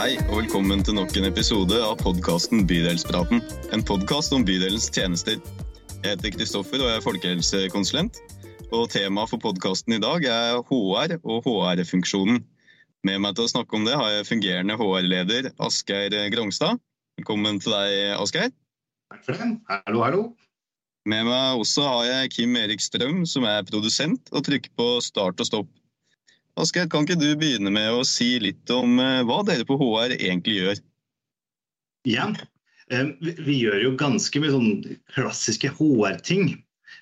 Hei og velkommen til nok en episode av podkasten Bydelspraten. En podkast om bydelens tjenester. Jeg heter Kristoffer og jeg er folkehelsekonsulent. Og Temaet for podkasten i dag er HR og HR-funksjonen. Med meg til å snakke om det har jeg fungerende HR-leder Asgeir Grongstad. Velkommen til deg, Asgeir. Takk for det. Hallo, hallo. Med meg også har jeg Kim Erik Strøm, som er produsent og trykker på start og stopp. Asgeir, kan ikke du begynne med å si litt om eh, hva dere på HR egentlig gjør? Ja, eh, vi gjør jo ganske mye sånn klassiske HR-ting.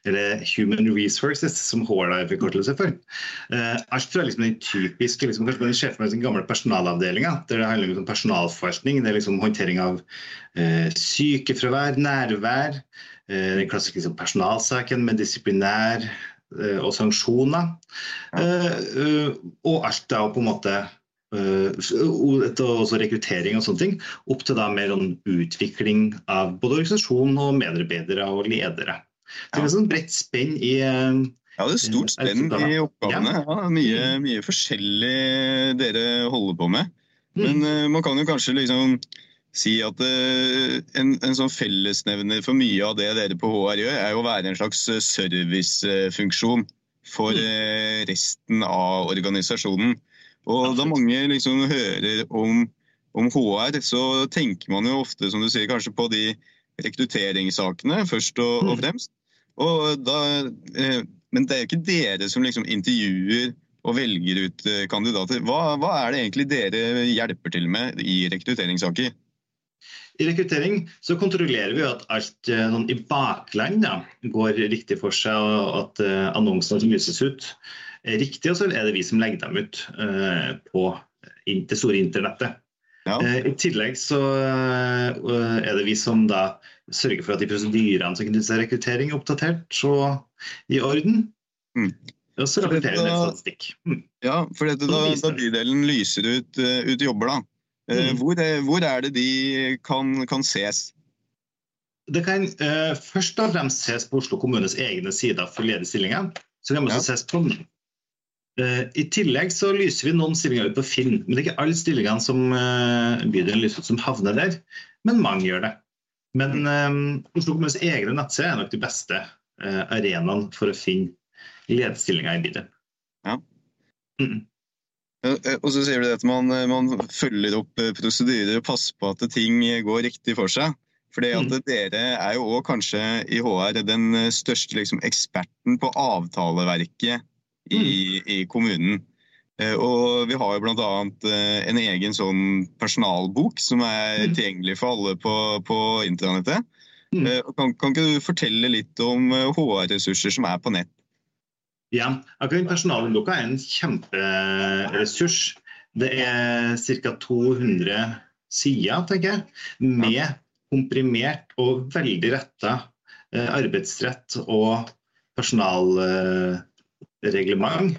Eller Human Resources, som HR er forkortelse for. Eh, alt fra liksom den typiske liksom, kanskje den sjefen den gamle personalavdelinga, der det handler om personalforskning, Det er liksom håndtering av eh, sykefravær, nærvær. Den klassiske liksom, personalsaken med disiplinær og sanksjoner. Eh, og alt da på en måte eh, også rekruttering og sånne ting, opp til da mer sånn utvikling av både organisasjon og medarbeidere og ledere. Så det er sånn bredt spenn i ja, det er stort spenn i oppgavene. Ja, mye, mye, forskjellig dere holder på med. Mm. Men uh, man kan jo kanskje liksom si at uh, en, en, sånn fellesnevner for mye av det dere på HR gjør, er å være en slags eh, servicefunksjon for uh, resten av organisasjonen. Og da mange liksom hører om, om, HR, så tenker man jo ofte som du sier, kanskje på de rekrutteringssakene først og, og mm. fremst. Og da, men det er jo ikke dere som liksom intervjuer og velger ut kandidater. Hva, hva er det egentlig dere hjelper til med i rekrutteringssaker? I rekruttering så kontrollerer vi at alt sånn, i bakland ja, går riktig for seg, og at uh, annonsene som lyses ut er riktige. Og så er det vi som legger dem ut uh, på det store internettet. Ja. Uh, I tillegg så er det vi som da sørger for at de prosedyrene som knytter seg rekruttering, er oppdatert og i orden. Mm. Og så rapporterer vi statistikk. Mm. Ja, for dette, da, da bydelen lyser ut, ut jobber, da mm. Hvor, hvor, er det de kan, kan ses? Det kan eh, først og fremst ses på Oslo kommunes egne sider for ledige stillinger. Så kan man også ja. ses på. Uh, I tillegg så lyser vi noen stillinger ut på Finn. Men det er ikke alle stillingene som eh, bydelen lyser ut som havner der, men mange gjør det. Men um, Oslo kommunes egne nettsider er nok de beste eh, arenaene for å finne lederstillinger i bydelen. Ja. Mm. Eh, og så sier du at man, eh, man, følger opp eh, prosedyrer og passer på at ting går riktig for seg. Fordi at mm. Dere er jo også kanskje i HR den største liksom, eksperten på avtaleverket i, mm. i, kommunen. Og vi har jo bl.a. en egen sånn personalbok som er mm. tilgjengelig for alle på, på internettet. Mm. Kan, kan, ikke du fortelle litt om HR-ressurser som er på nett? Ja, akkurat Personalhåndboka er en kjemperessurs. Det er ca. 200 sider, tenker jeg, med komprimert og veldig retta eh, arbeidsrett og personalreglement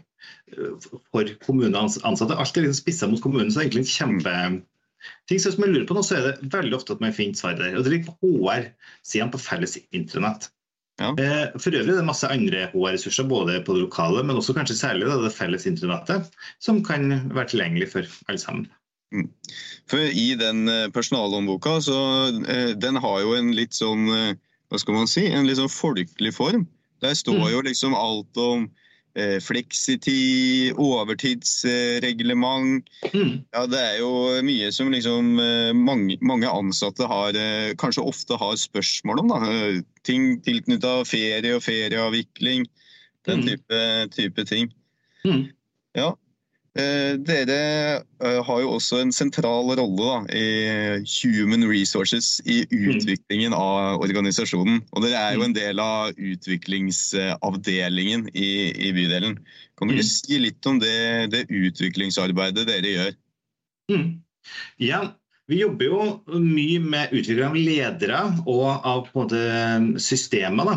for kommunens ansatte. Alt er liksom spissa mot kommunen, så det er egentlig en kjempe ting som jeg lurer på nå, så er det veldig ofte at man finner svar der. Og Det ligger på HR-sidene på felles intranett. Ja. Eh, for øvrig er det masse andre HR-ressurser, både på det lokale, men også kanskje særlig det felles internettet, som kan være tilgjengelig for alle sammen. Mm. For I den eh, personalhåndboka, så eh, den har jo en litt sånn hva skal man si, en litt sånn folkelig form. Der står mm. jo liksom alt om fleksitid, overtidsreglement. Mm. Ja, det er jo mye som liksom eh, mange, mange ansatte har, eh, kanskje ofte har spørsmål om. Da. Ting tilknytta ferie og ferieavvikling. Den mm. type, type ting. Mm. Ja, Eh, dere eh, har jo også en sentral rolle da, i Human Resources i utviklingen av organisasjonen. Og dere er jo en del av utviklingsavdelingen i, i bydelen. Kan du ikke mm. si litt om det, det utviklingsarbeidet dere gjør? Mm. Ja, vi jobber jo mye med utvikling av ledere og av på en måte systemer. Da.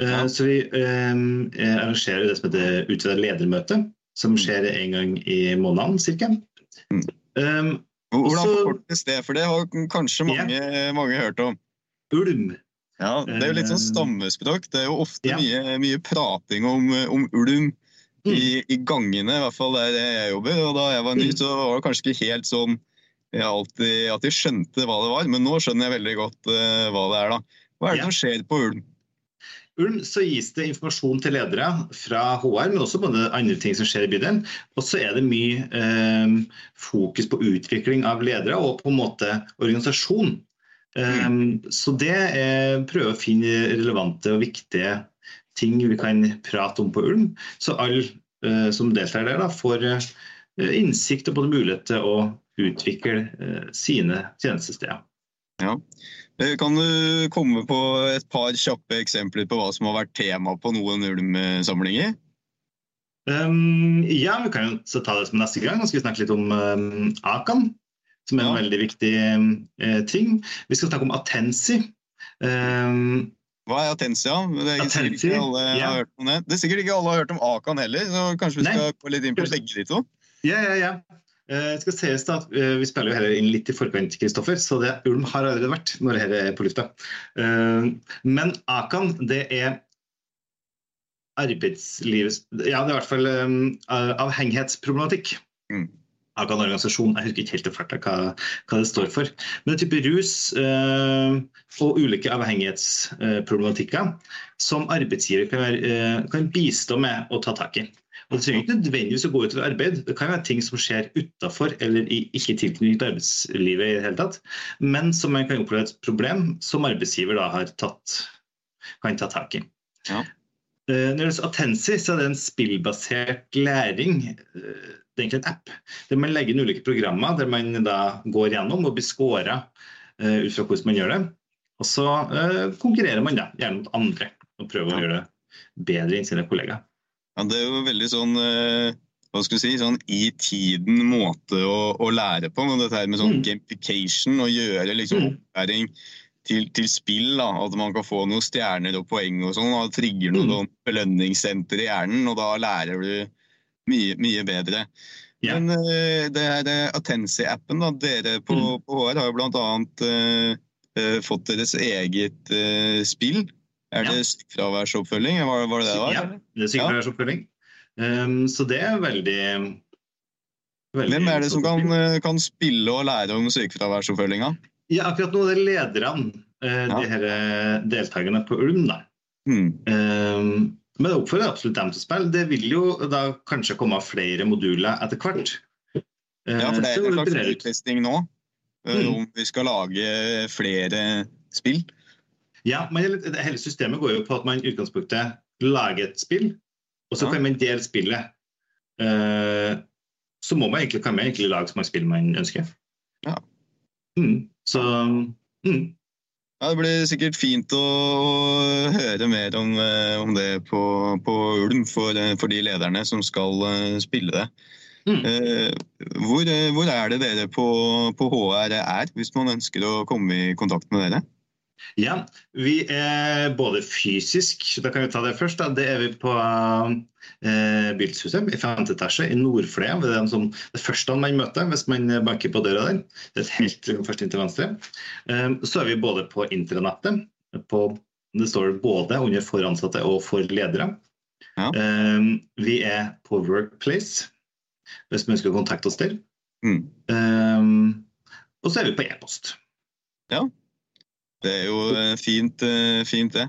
Eh, ja. Så vi eh, arrangerer det som heter utvidet ledermøte som mm. skjer en gang i måneden ca. Mm. Um, Hvordan forkortes det? For det har kanskje mange, yeah. mange hørt om? Ulm. Ja, Det er jo litt sånn um, stammespråk. Det er jo ofte yeah. mye, mye, prating om, om ulm mm. i, i, gangene, i hvert fall der jeg jobber. Og da jeg var ny, mm. så var det kanskje ikke helt sånn jeg alltid, at jeg skjønte hva det var, men nå skjønner jeg veldig godt uh, hva det er. da. Hva er det ja. som skjer på Ulm? Ulm så gis det informasjon til ledere fra HR, men også både andre ting som skjer i bydelen. Og så er det mye eh, fokus på utvikling av ledere og på en måte organisasjon. Um, så det er prøve å finne relevante og viktige ting vi kan prate om på Ulm. Så alle uh, som deltar der, da, får uh, innsikt og både mulighet til å utvikle uh, sine tjenestesteder. Ja. Kan du komme på et par kjappe eksempler på hva som har vært tema på noen Ulm-samlinger? Um, ja, vi kan jo ta det som neste gang. Nå skal vi snakke litt om um, Akan, som er en ja. veldig viktig uh, ting. Vi skal snakke om Atensi. Um, hva er Atensia? Det er, Atensi, alle ja. har hørt om det. det er sikkert ikke alle har hørt om Akan heller, så kanskje vi skal gå litt inn på begge de to? Ja, ja, ja. Uh, skal sies da, uh, Vi spiller jo heller inn litt i forkant, Kristoffer, så det Ulm har allerede vært når dette er på lufta. Uh, men Akan, det er arbeidslivets Ja, det er i hvert fall avhengighetsproblematikk. Mm. Akan organisasjon, jeg husker ikke helt hva, hva det står for. Men det er type rus og ulike avhengighetsproblematikker som arbeidsgiver kan, kan bistå med å ta tak i. Og Det trenger ikke nødvendigvis å gå ut utover arbeid. Det kan være ting som skjer utafor eller i ikke tilknytning til arbeidslivet i det hele tatt, men som man kan oppleve et problem som arbeidsgiver da har tatt, kan ta tak i. Ja. Eh, når det gjelder Atensi, så er det en spillbasert læring. Eh, det er egentlig en app der man legger inn ulike programmer der man da går gjennom og blir scora eh, ut fra hvordan man gjør det. Og så konkurrerer man da, gjerne mot andre og prøver ja. å gjøre det bedre enn sine kollegaer. Ja, det er jo veldig sånn eh, hva skal du si, sånn i tiden måte å, å lære på. med dette her med sånn mm. gamification å gjøre liksom mm. opplæring til, til, spill. da, At man kan få noen stjerner og poeng og sånn. og Trigger noen mm. Sånn belønningssenter i hjernen, og da lærer du mye, mye bedre. Yeah. Men uh, det her Atensi-appen, da, dere på, mm. på HR har jo bl.a. Uh, uh, fått deres eget uh, spill er det ja. sykefraværsoppfølging? Var, var, det det var? Ja, det er sykefraværsoppfølging. Um, så det er veldig, veldig Hvem er det som kan, eh, kan, spille og lære om sykefraværsoppfølginga? Ja, akkurat nå er det lederne, uh, ja. de her eh, deltakerne på Ulm. da. Hmm. Um, men det oppfordrer absolutt dem til å spille. Det vil jo da kanskje komme flere moduler etter hvert. Ja, for det er en slags uttesting nå, mm. om vi skal lage flere spill. Ja, men Hele systemet går jo på at man i utgangspunktet lager et spill, og så kan man dele spillet. Uh, så må man egentlig, kan man egentlig lage så mange spill man ønsker. Ja. Mm, så mm. Ja, Det blir sikkert fint å, høre mer om, eh, om det på, på Ulm for, eh, for, de lederne som skal spille det. Mm. Hvor, hvor, er det dere på, på HR er, hvis man ønsker å komme i kontakt med dere? Ja, vi er både fysisk, da kan vi ta det først. Da. Det er vi på eh, Bilshuset i 5. etasje i Nordfløya. Det er som, det første man møter hvis man banker på døra der. Det er helt først inn til venstre. Eh, så er vi både på intranettet. På, det står både under for ansatte og for ledere. Ja. Eh, vi er på Workplace hvis man ønsker å kontakte oss der. Mm. Eh, og så er vi på e-post. Ja. Det er jo eh, fint, eh, fint det.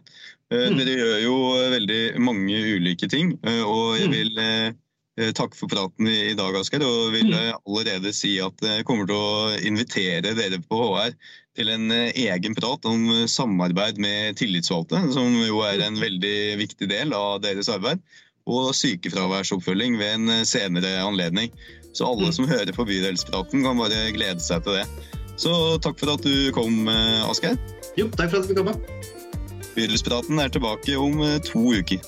Eh, mm. Dere gjør jo veldig mange ulike ting. Og jeg mm. vil takke for praten i dag, Asgeir. Og vil mm. allerede si at jeg kommer til å invitere dere på HR til en egen prat om samarbeid med tillitsvalgte, som jo er en veldig viktig del av deres arbeid. Og sykefraværsoppfølging ved en senere anledning. Så alle som hører på Bydelspraten, kan bare glede seg til det. Så takk for at du kom, Asgeir. Jo, takk for at du fikk komme. Bydelspraten er tilbake om eh, to uker.